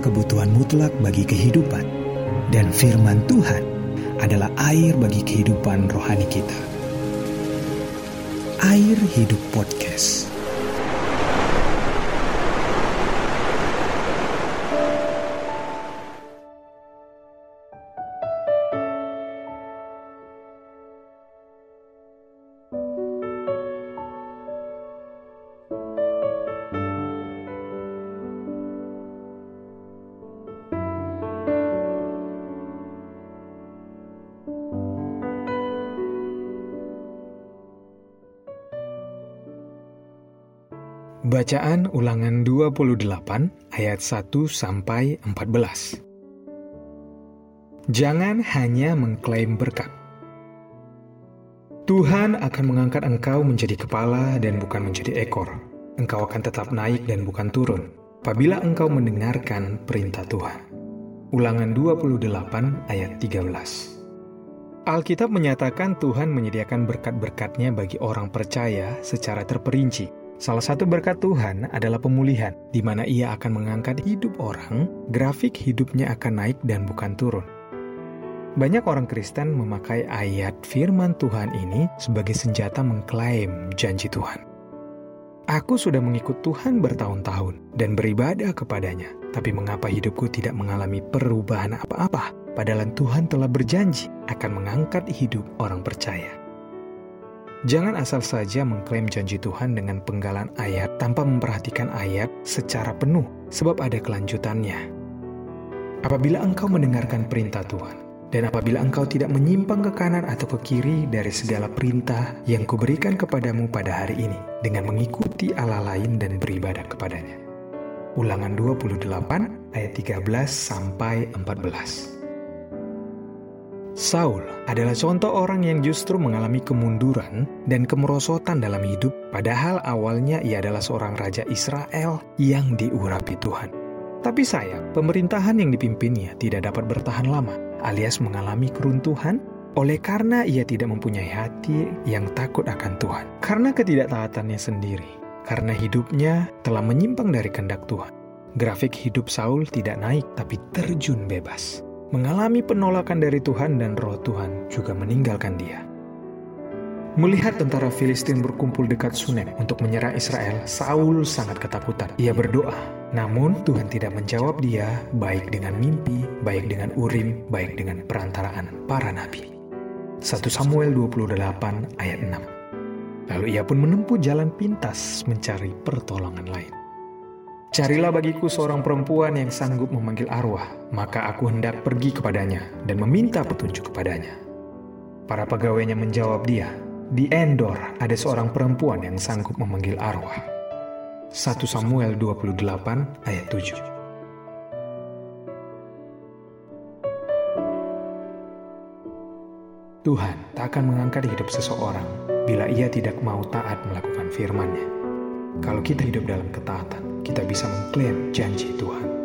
kebutuhan mutlak bagi kehidupan, dan firman Tuhan adalah air bagi kehidupan rohani kita. Air Hidup Podcast. Bacaan ulangan 28 ayat 1 sampai 14. Jangan hanya mengklaim berkat. Tuhan akan mengangkat engkau menjadi kepala dan bukan menjadi ekor. Engkau akan tetap naik dan bukan turun apabila engkau mendengarkan perintah Tuhan. Ulangan 28 ayat 13. Alkitab menyatakan Tuhan menyediakan berkat-berkatnya bagi orang percaya secara terperinci Salah satu berkat Tuhan adalah pemulihan, di mana Ia akan mengangkat hidup orang, grafik hidupnya akan naik dan bukan turun. Banyak orang Kristen memakai ayat firman Tuhan ini sebagai senjata mengklaim janji Tuhan. Aku sudah mengikut Tuhan bertahun-tahun dan beribadah kepadanya, tapi mengapa hidupku tidak mengalami perubahan apa-apa? Padahal Tuhan telah berjanji akan mengangkat hidup orang percaya. Jangan asal saja mengklaim janji Tuhan dengan penggalan ayat tanpa memperhatikan ayat secara penuh, sebab ada kelanjutannya. Apabila engkau mendengarkan perintah Tuhan, dan apabila engkau tidak menyimpang ke kanan atau ke kiri dari segala perintah yang kuberikan kepadamu pada hari ini, dengan mengikuti Allah lain dan beribadah kepadanya. Ulangan 28 ayat 13 sampai 14. Saul adalah contoh orang yang justru mengalami kemunduran dan kemerosotan dalam hidup, padahal awalnya ia adalah seorang raja Israel yang diurapi Tuhan. Tapi sayang, pemerintahan yang dipimpinnya tidak dapat bertahan lama, alias mengalami keruntuhan oleh karena ia tidak mempunyai hati yang takut akan Tuhan. Karena ketidaktaatannya sendiri, karena hidupnya telah menyimpang dari kehendak Tuhan. Grafik hidup Saul tidak naik tapi terjun bebas mengalami penolakan dari Tuhan dan roh Tuhan juga meninggalkan dia. Melihat tentara Filistin berkumpul dekat Sunem untuk menyerang Israel, Saul sangat ketakutan. Ia berdoa, namun Tuhan tidak menjawab dia baik dengan mimpi, baik dengan urim, baik dengan perantaraan para nabi. 1 Samuel 28 ayat 6 Lalu ia pun menempuh jalan pintas mencari pertolongan lain. Carilah bagiku seorang perempuan yang sanggup memanggil arwah, maka aku hendak pergi kepadanya dan meminta petunjuk kepadanya. Para pegawainya menjawab dia, di Endor ada seorang perempuan yang sanggup memanggil arwah. 1 Samuel 28 ayat 7 Tuhan tak akan mengangkat hidup seseorang bila ia tidak mau taat melakukan firman-Nya. Kalau kita hidup dalam ketaatan, kita bisa mengklaim janji Tuhan.